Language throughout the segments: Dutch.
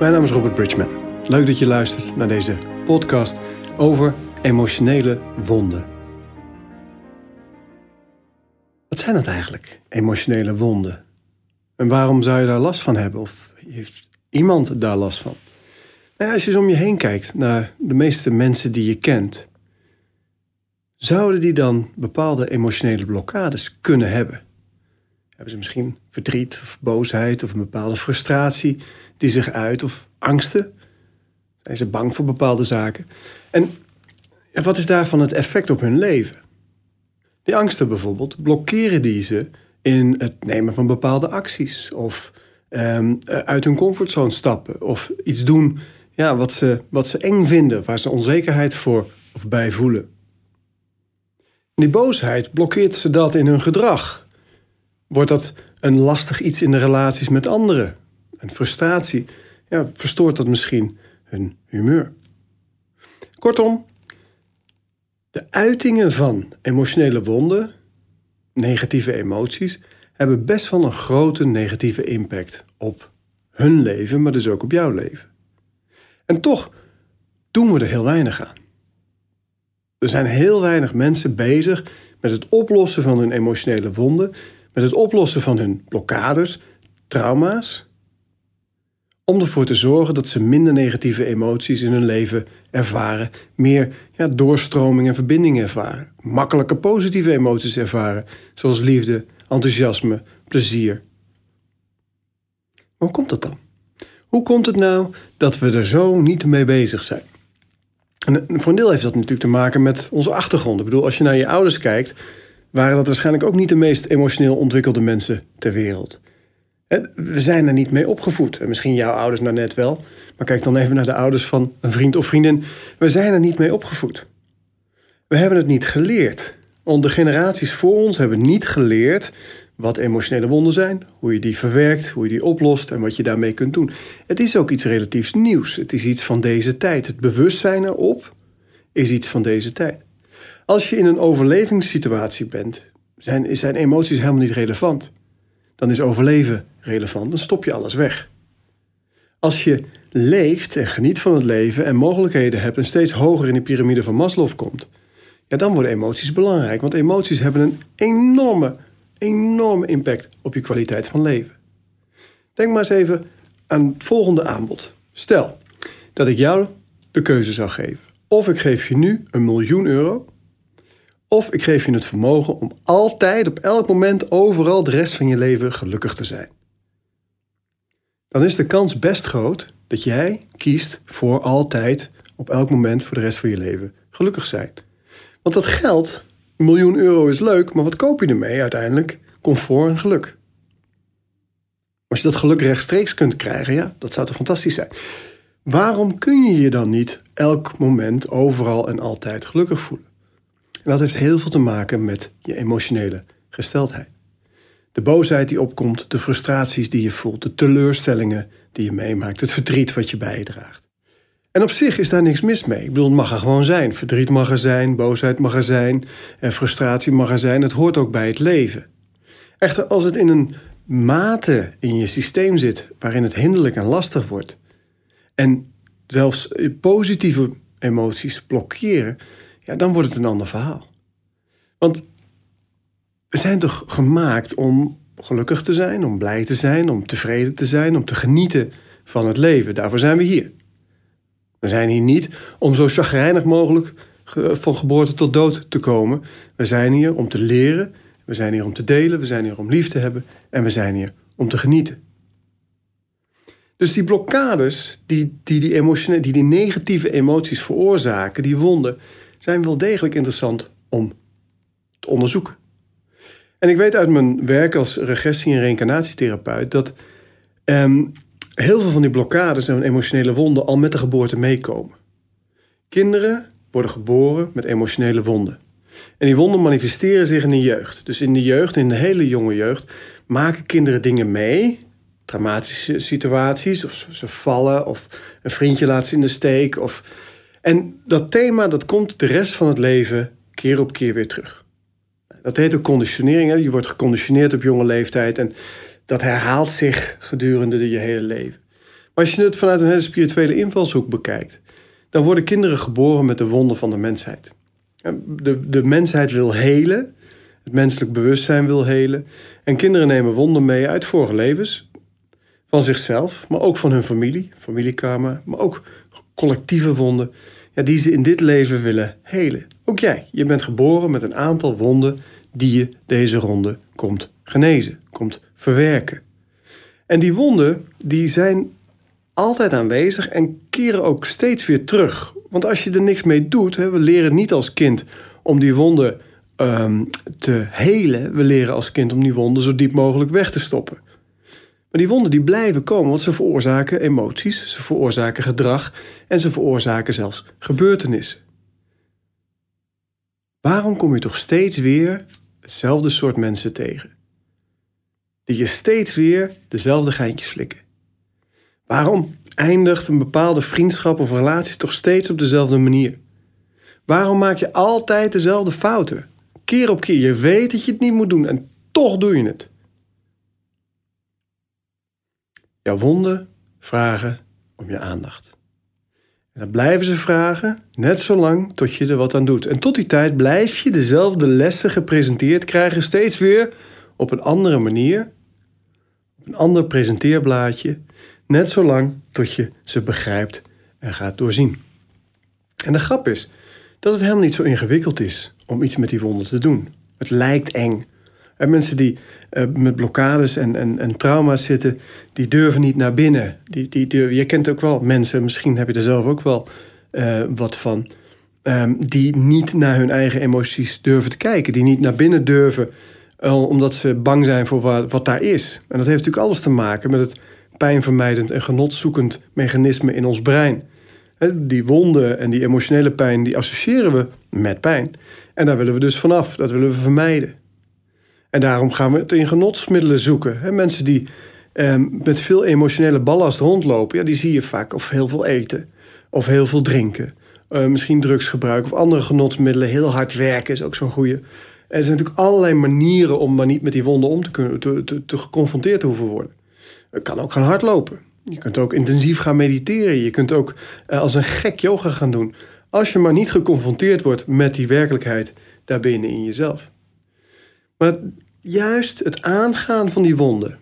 Mijn naam is Robert Bridgman. Leuk dat je luistert naar deze podcast over emotionele wonden. Wat zijn dat eigenlijk, emotionele wonden? En waarom zou je daar last van hebben? Of heeft iemand daar last van? Nou als je eens om je heen kijkt naar de meeste mensen die je kent, zouden die dan bepaalde emotionele blokkades kunnen hebben? Hebben ze misschien verdriet of boosheid of een bepaalde frustratie die zich uit of angsten? Zijn ze bang voor bepaalde zaken? En wat is daarvan het effect op hun leven? Die angsten bijvoorbeeld, blokkeren die ze in het nemen van bepaalde acties of um, uit hun comfortzone stappen of iets doen ja, wat, ze, wat ze eng vinden, waar ze onzekerheid voor of bij voelen. die boosheid blokkeert ze dat in hun gedrag. Wordt dat een lastig iets in de relaties met anderen? Een frustratie? Ja, verstoort dat misschien hun humeur? Kortom, de uitingen van emotionele wonden, negatieve emoties, hebben best wel een grote negatieve impact op hun leven, maar dus ook op jouw leven. En toch doen we er heel weinig aan. Er zijn heel weinig mensen bezig met het oplossen van hun emotionele wonden, met het oplossen van hun blokkades, trauma's, om ervoor te zorgen dat ze minder negatieve emoties in hun leven ervaren, meer ja, doorstroming en verbinding ervaren, makkelijke positieve emoties ervaren, zoals liefde, enthousiasme, plezier. hoe komt dat dan? Hoe komt het nou dat we er zo niet mee bezig zijn? En voor een deel heeft dat natuurlijk te maken met onze achtergrond. Ik bedoel, als je naar je ouders kijkt, waren dat waarschijnlijk ook niet de meest emotioneel ontwikkelde mensen ter wereld. We zijn er niet mee opgevoed. En misschien jouw ouders nou net wel. Maar kijk dan even naar de ouders van een vriend of vriendin. We zijn er niet mee opgevoed. We hebben het niet geleerd. Want de generaties voor ons hebben niet geleerd wat emotionele wonden zijn, hoe je die verwerkt, hoe je die oplost en wat je daarmee kunt doen. Het is ook iets relatief nieuws. Het is iets van deze tijd. Het bewustzijn erop is iets van deze tijd. Als je in een overlevingssituatie bent, zijn, zijn emoties helemaal niet relevant. Dan is overleven relevant, dan stop je alles weg. Als je leeft en geniet van het leven en mogelijkheden hebt en steeds hoger in de piramide van Maslow komt, ja, dan worden emoties belangrijk. Want emoties hebben een enorme, enorme impact op je kwaliteit van leven. Denk maar eens even aan het volgende aanbod. Stel dat ik jou de keuze zou geven. Of ik geef je nu een miljoen euro. Of ik geef je het vermogen om altijd, op elk moment, overal de rest van je leven gelukkig te zijn. Dan is de kans best groot dat jij kiest voor altijd, op elk moment, voor de rest van je leven gelukkig zijn. Want dat geld, een miljoen euro is leuk, maar wat koop je ermee uiteindelijk? Comfort en geluk. Als je dat geluk rechtstreeks kunt krijgen, ja, dat zou toch fantastisch zijn. Waarom kun je je dan niet elk moment, overal en altijd gelukkig voelen? En dat heeft heel veel te maken met je emotionele gesteldheid. De boosheid die opkomt, de frustraties die je voelt, de teleurstellingen die je meemaakt, het verdriet wat je bijdraagt. En op zich is daar niks mis mee. Ik bedoel, het mag er gewoon zijn. Verdriet mag er zijn, boosheid mag er zijn en frustratie mag er zijn. Het hoort ook bij het leven. Echter, als het in een mate in je systeem zit waarin het hinderlijk en lastig wordt en zelfs positieve emoties blokkeren, dan wordt het een ander verhaal. Want we zijn toch gemaakt om gelukkig te zijn, om blij te zijn, om tevreden te zijn, om te genieten van het leven. Daarvoor zijn we hier. We zijn hier niet om zo chagrijnig mogelijk van geboorte tot dood te komen. We zijn hier om te leren, we zijn hier om te delen, we zijn hier om lief te hebben en we zijn hier om te genieten. Dus die blokkades die die, die, emotionele, die die negatieve emoties veroorzaken, die wonden, zijn wel degelijk interessant om te onderzoeken. En ik weet uit mijn werk als regressie- en reïncarnatietherapeut dat ehm, heel veel van die blokkades en emotionele wonden al met de geboorte meekomen. Kinderen worden geboren met emotionele wonden. En die wonden manifesteren zich in de jeugd. Dus in de jeugd, in de hele jonge jeugd, maken kinderen dingen mee. Traumatische situaties, of ze vallen, of een vriendje laat ze in de steek. Of... En dat thema dat komt de rest van het leven keer op keer weer terug. Dat heet ook conditionering. Hè? Je wordt geconditioneerd op jonge leeftijd en dat herhaalt zich gedurende je hele leven. Maar als je het vanuit een hele spirituele invalshoek bekijkt, dan worden kinderen geboren met de wonden van de mensheid. De, de mensheid wil helen, het menselijk bewustzijn wil helen. En kinderen nemen wonden mee uit vorige levens, van zichzelf, maar ook van hun familie, familiekarma, maar ook collectieve wonden, ja, die ze in dit leven willen helen. Ook jij, je bent geboren met een aantal wonden die je deze ronde komt genezen, komt verwerken. En die wonden die zijn altijd aanwezig en keren ook steeds weer terug. Want als je er niks mee doet, hè, we leren niet als kind om die wonden um, te helen. We leren als kind om die wonden zo diep mogelijk weg te stoppen. Maar die wonden die blijven komen, want ze veroorzaken emoties, ze veroorzaken gedrag en ze veroorzaken zelfs gebeurtenissen. Waarom kom je toch steeds weer hetzelfde soort mensen tegen? Die je steeds weer dezelfde geintjes flikken. Waarom eindigt een bepaalde vriendschap of relatie toch steeds op dezelfde manier? Waarom maak je altijd dezelfde fouten? Keer op keer. Je weet dat je het niet moet doen en toch doe je het. Jouw wonden vragen om je aandacht. En dat blijven ze vragen, net zolang tot je er wat aan doet. En tot die tijd blijf je dezelfde lessen gepresenteerd krijgen, steeds weer op een andere manier, op een ander presenteerblaadje, net zolang tot je ze begrijpt en gaat doorzien. En de grap is dat het helemaal niet zo ingewikkeld is om iets met die wonden te doen. Het lijkt eng. En mensen die uh, met blokkades en, en, en trauma's zitten, die durven niet naar binnen. Die, die durven, je kent ook wel mensen, misschien heb je er zelf ook wel uh, wat van, um, die niet naar hun eigen emoties durven te kijken. Die niet naar binnen durven, uh, omdat ze bang zijn voor wat, wat daar is. En dat heeft natuurlijk alles te maken met het pijnvermijdend en genotzoekend mechanisme in ons brein. Die wonden en die emotionele pijn, die associëren we met pijn. En daar willen we dus vanaf, dat willen we vermijden. En daarom gaan we het in genotsmiddelen zoeken. Mensen die eh, met veel emotionele ballast rondlopen, ja, die zie je vaak of heel veel eten of heel veel drinken. Uh, misschien drugsgebruik of andere genotsmiddelen. Heel hard werken is ook zo'n goede. Er zijn natuurlijk allerlei manieren om maar niet met die wonden om te kunnen, te, te, te geconfronteerd te hoeven worden. Je kan ook gaan hardlopen. Je kunt ook intensief gaan mediteren. Je kunt ook uh, als een gek yoga gaan doen. Als je maar niet geconfronteerd wordt met die werkelijkheid daarbinnen in jezelf. Maar juist het aangaan van die wonden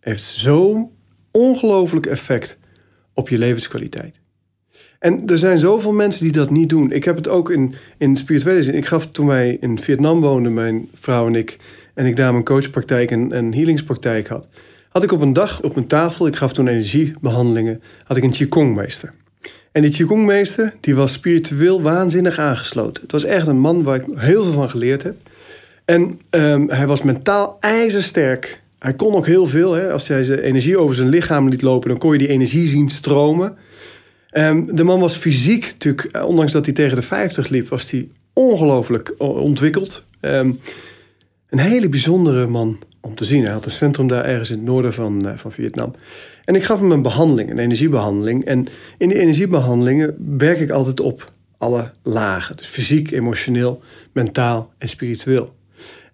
heeft zo'n ongelooflijk effect op je levenskwaliteit. En er zijn zoveel mensen die dat niet doen. Ik heb het ook in, in spirituele zin. Ik gaf toen wij in Vietnam woonden, mijn vrouw en ik, en ik daar mijn coachpraktijk en, en healingspraktijk had, had ik op een dag op mijn tafel, ik gaf toen energiebehandelingen, had ik een Qigong-meester. En die Qigong-meester die was spiritueel waanzinnig aangesloten. Het was echt een man waar ik heel veel van geleerd heb. En um, hij was mentaal ijzersterk. Hij kon ook heel veel. Hè? Als hij zijn energie over zijn lichaam liet lopen, dan kon je die energie zien stromen. Um, de man was fysiek natuurlijk, eh, ondanks dat hij tegen de 50 liep, was hij ongelooflijk ontwikkeld. Um, een hele bijzondere man om te zien. Hij had een centrum daar ergens in het noorden van, uh, van Vietnam. En ik gaf hem een behandeling, een energiebehandeling. En in die energiebehandelingen werk ik altijd op alle lagen. Dus fysiek, emotioneel, mentaal en spiritueel.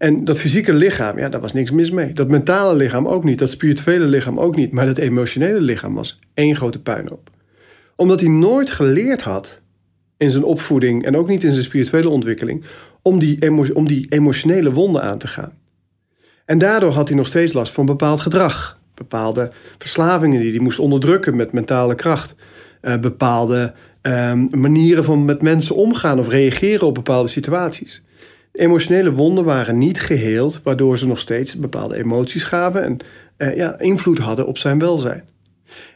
En dat fysieke lichaam, ja, daar was niks mis mee. Dat mentale lichaam ook niet. Dat spirituele lichaam ook niet. Maar dat emotionele lichaam was één grote puinhoop. Omdat hij nooit geleerd had in zijn opvoeding en ook niet in zijn spirituele ontwikkeling om die, om die emotionele wonden aan te gaan. En daardoor had hij nog steeds last van bepaald gedrag. Bepaalde verslavingen die hij moest onderdrukken met mentale kracht. Uh, bepaalde uh, manieren van met mensen omgaan of reageren op bepaalde situaties. Emotionele wonden waren niet geheeld, waardoor ze nog steeds bepaalde emoties gaven en uh, ja, invloed hadden op zijn welzijn.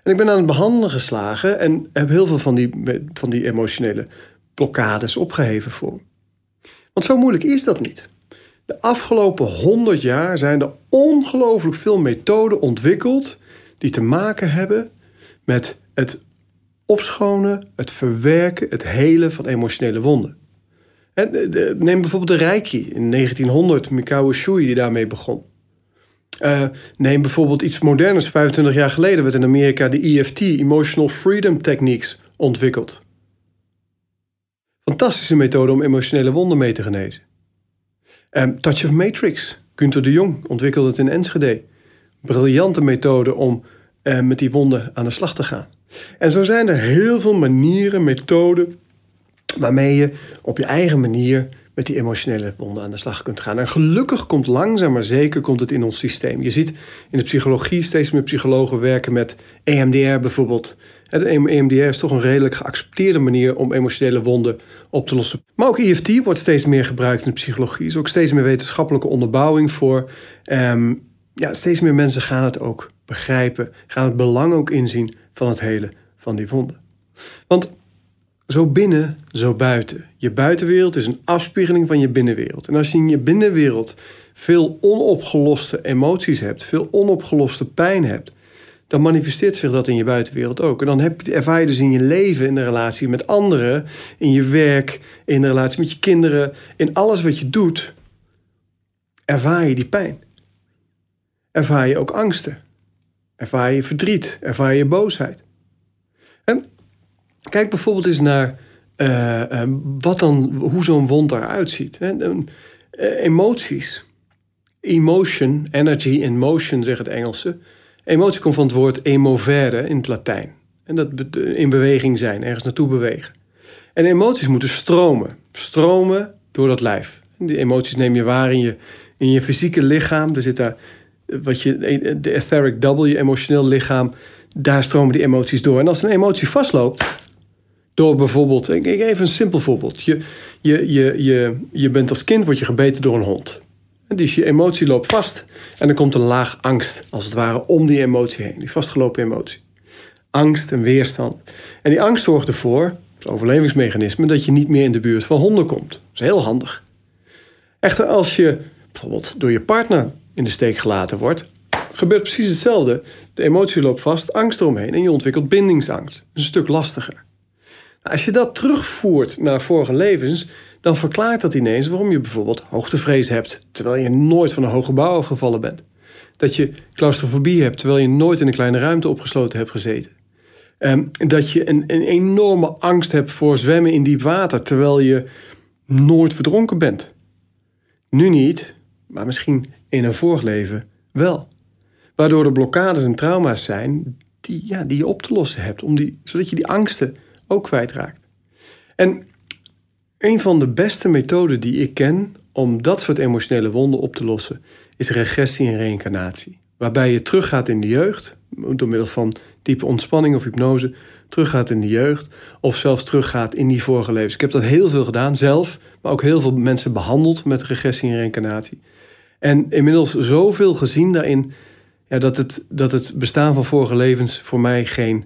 En ik ben aan het behandelen geslagen en heb heel veel van die, van die emotionele blokkades opgeheven voor. Want zo moeilijk is dat niet. De afgelopen 100 jaar zijn er ongelooflijk veel methoden ontwikkeld die te maken hebben met het opschonen, het verwerken, het helen van emotionele wonden. Neem bijvoorbeeld de Reiki in 1900, Mikao Usui die daarmee begon. Uh, neem bijvoorbeeld iets moderners. 25 jaar geleden werd in Amerika de EFT, Emotional Freedom Techniques, ontwikkeld. Fantastische methode om emotionele wonden mee te genezen. Um, Touch of Matrix. Gunther de Jong ontwikkelde het in Enschede. Briljante methode om eh, met die wonden aan de slag te gaan. En zo zijn er heel veel manieren, methoden, waarmee je op je eigen manier met die emotionele wonden aan de slag kunt gaan. En gelukkig komt langzaam maar zeker komt het in ons systeem. Je ziet in de psychologie steeds meer psychologen werken met EMDR bijvoorbeeld. De EMDR is toch een redelijk geaccepteerde manier om emotionele wonden op te lossen. Maar ook EFT wordt steeds meer gebruikt in de psychologie. Er is ook steeds meer wetenschappelijke onderbouwing voor. Um, ja, steeds meer mensen gaan het ook begrijpen, gaan het belang ook inzien van het hele van die wonden. Want zo binnen, zo buiten. Je buitenwereld is een afspiegeling van je binnenwereld. En als je in je binnenwereld veel onopgeloste emoties hebt, veel onopgeloste pijn hebt, dan manifesteert zich dat in je buitenwereld ook. En dan ervaar je dus in je leven, in de relatie met anderen, in je werk, in de relatie met je kinderen, in alles wat je doet, ervaar je die pijn. Ervaar je ook angsten. Ervaar je verdriet, ervaar je boosheid. En kijk bijvoorbeeld eens naar uh, uh, wat dan, hoe zo'n wond eruit ziet. Uh, emoties. Emotion, energy in motion, zeggen het Engelsen. Emotie komt van het woord emovere in het Latijn. En dat in beweging zijn, ergens naartoe bewegen. En emoties moeten stromen. Stromen door dat lijf. Die emoties neem je waar in je, in je fysieke lichaam. Er zit daar wat je, de etheric double, je emotioneel lichaam, daar stromen die emoties door. En als een emotie vastloopt, door bijvoorbeeld, ik, even een simpel voorbeeld. Je, je, je, je, je bent als kind word je gebeten door een hond. Dus je emotie loopt vast en er komt een laag angst, als het ware, om die emotie heen. Die vastgelopen emotie. Angst en weerstand. En die angst zorgt ervoor, het overlevingsmechanisme, dat je niet meer in de buurt van honden komt. Dat is heel handig. Echter, als je bijvoorbeeld door je partner in de steek gelaten wordt, gebeurt precies hetzelfde. De emotie loopt vast, angst eromheen en je ontwikkelt bindingsangst. Een stuk lastiger. Als je dat terugvoert naar vorige levens, dan verklaart dat ineens waarom je bijvoorbeeld hoogtevrees hebt, terwijl je nooit van een hoge gebouw afgevallen bent. Dat je claustrofobie hebt, terwijl je nooit in een kleine ruimte opgesloten hebt gezeten. Um, dat je een, een enorme angst hebt voor zwemmen in diep water, terwijl je nooit verdronken bent. Nu niet, maar misschien in een vorig leven wel. Waardoor er blokkades en trauma's zijn die, ja, die je op te lossen hebt, om die, zodat je die angsten ook kwijtraakt. En een van de beste methoden die ik ken om dat soort emotionele wonden op te lossen, is regressie en reïncarnatie. Waarbij je teruggaat in de jeugd, door middel van diepe ontspanning of hypnose, teruggaat in de jeugd, of zelfs teruggaat in die vorige levens. Ik heb dat heel veel gedaan zelf, maar ook heel veel mensen behandeld met regressie en reïncarnatie. En inmiddels zoveel gezien daarin ja, dat, het, dat het bestaan van vorige levens voor mij geen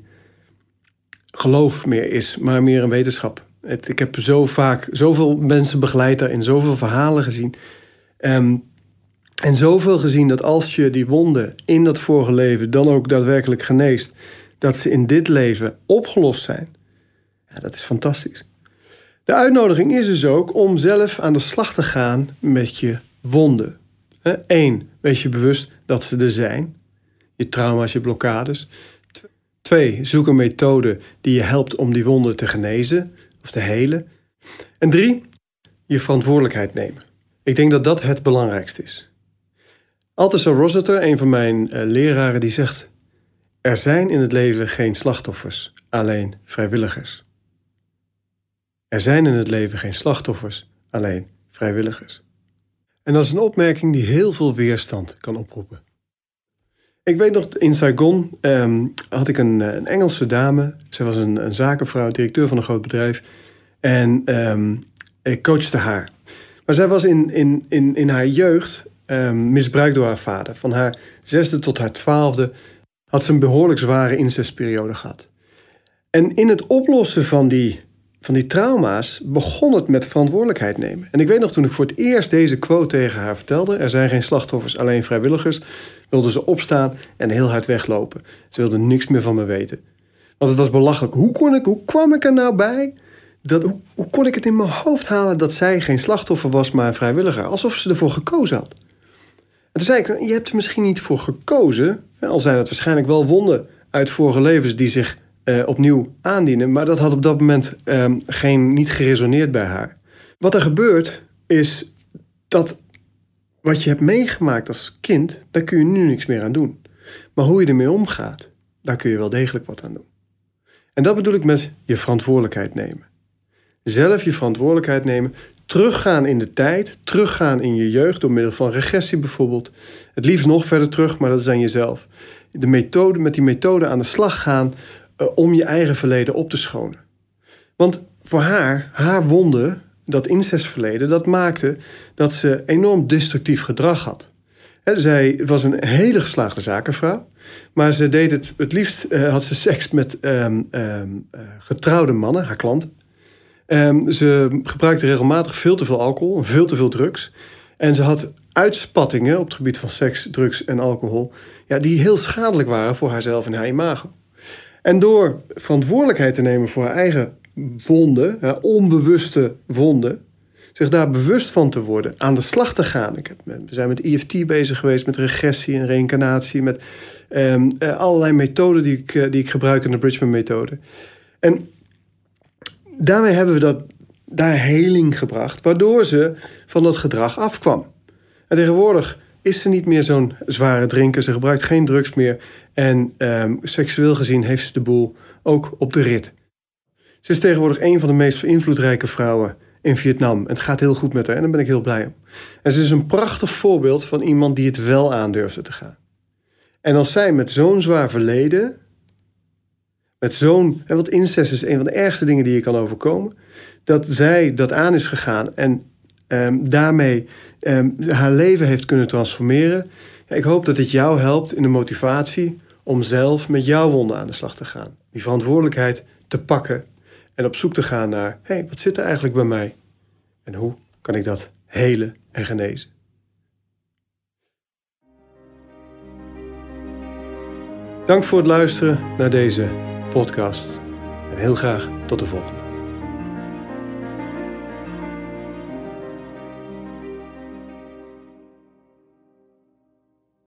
geloof meer is, maar meer een wetenschap. Ik heb zo vaak zoveel mensen begeleid daarin, zoveel verhalen gezien. Um, en zoveel gezien dat als je die wonden in dat vorige leven dan ook daadwerkelijk geneest, dat ze in dit leven opgelost zijn. Ja, dat is fantastisch. De uitnodiging is dus ook om zelf aan de slag te gaan met je wonden. Eén, wees je bewust dat ze er zijn. Je trauma's, je blokkades. Twee, zoek een methode die je helpt om die wonden te genezen of te helen. En drie, je verantwoordelijkheid nemen. Ik denk dat dat het belangrijkste is. Althusser Rossiter, een van mijn uh, leraren, die zegt... Er zijn in het leven geen slachtoffers, alleen vrijwilligers. Er zijn in het leven geen slachtoffers, alleen vrijwilligers. En dat is een opmerking die heel veel weerstand kan oproepen. Ik weet nog, in Saigon ehm, had ik een, een, Engelse dame. Zij was een, een, zakenvrouw, directeur van een groot bedrijf. En ehm, ik coachte haar. Maar zij was in, in, in, in haar jeugd um, misbruikt door haar vader. Van haar zesde tot haar twaalfde had ze een behoorlijk zware incestperiode gehad. En in het oplossen van die van die trauma's begon het met verantwoordelijkheid nemen. En ik weet nog toen ik voor het eerst deze quote tegen haar vertelde: er zijn geen slachtoffers, alleen vrijwilligers, wilde ze opstaan en heel hard weglopen. Ze wilde niks meer van me weten. Want het was belachelijk. Hoe, kon ik, hoe kwam ik er nou bij? Dat, hoe, kon ik het in mijn hoofd halen dat zij geen slachtoffer was, maar een vrijwilliger? Alsof ze ervoor gekozen had. En toen zei ik: Je hebt er misschien niet voor gekozen. Al zijn het waarschijnlijk wel wonden uit vorige levens die zich uh, opnieuw aandienen. Maar dat had op dat moment um, geen, niet geresoneerd bij haar. Wat er gebeurt is dat wat je hebt meegemaakt als kind, daar kun je nu niks meer aan doen. Maar hoe je ermee omgaat, daar kun je wel degelijk wat aan doen. En dat bedoel ik met je verantwoordelijkheid nemen. Zelf je verantwoordelijkheid nemen, teruggaan in de tijd, teruggaan in je jeugd door middel van regressie bijvoorbeeld. Het liefst nog verder terug, maar dat is aan jezelf. De methode, met die methode aan de slag gaan uh, om je eigen verleden op te schonen. Want voor haar, haar wonden, dat incestverleden, dat maakte dat ze enorm destructief gedrag had. zij was een hele geslaagde zakenvrouw. Maar ze deed het, het liefst uh, had ze seks met um, um, uh, getrouwde mannen, haar klanten. Um, ze gebruikte regelmatig veel te veel alcohol, veel te veel drugs. En ze had uitspattingen op het gebied van seks, drugs en alcohol, ja, die heel schadelijk waren voor haarzelf en haar imago. En door verantwoordelijkheid te nemen voor haar eigen wonden, onbewuste wonden, zich daar bewust van te worden, aan de slag te gaan. Ik heb, we zijn met EFT bezig geweest, met regressie en reïncarnatie, met um, allerlei methoden die ik, uh, die ik gebruik in de Bridgman-methode. En daarmee hebben we dat, daar heling gebracht, waardoor ze van dat gedrag afkwam. En tegenwoordig is ze niet meer zo'n zware drinker, ze gebruikt geen drugs meer en um, seksueel gezien heeft ze de boel ook op de rit. Ze is tegenwoordig een van de meest invloedrijke vrouwen in Vietnam. En het gaat heel goed met haar en daar ben ik heel blij om. En ze is een prachtig voorbeeld van iemand die het wel aandurfde te gaan. En als zij met zo'n zwaar verleden, met zo'n. Want incest is een van de ergste dingen die je kan overkomen. Dat zij dat aan is gegaan en um, daarmee um, haar leven heeft kunnen transformeren. Ja, ik hoop dat dit jou helpt in de motivatie om zelf met jouw wonden aan de slag te gaan. Die verantwoordelijkheid te pakken en op zoek te gaan naar: hé, hey, wat zit er eigenlijk bij mij? En hoe kan ik dat helen en genezen? Dank voor het luisteren naar deze podcast. En heel graag tot de volgende.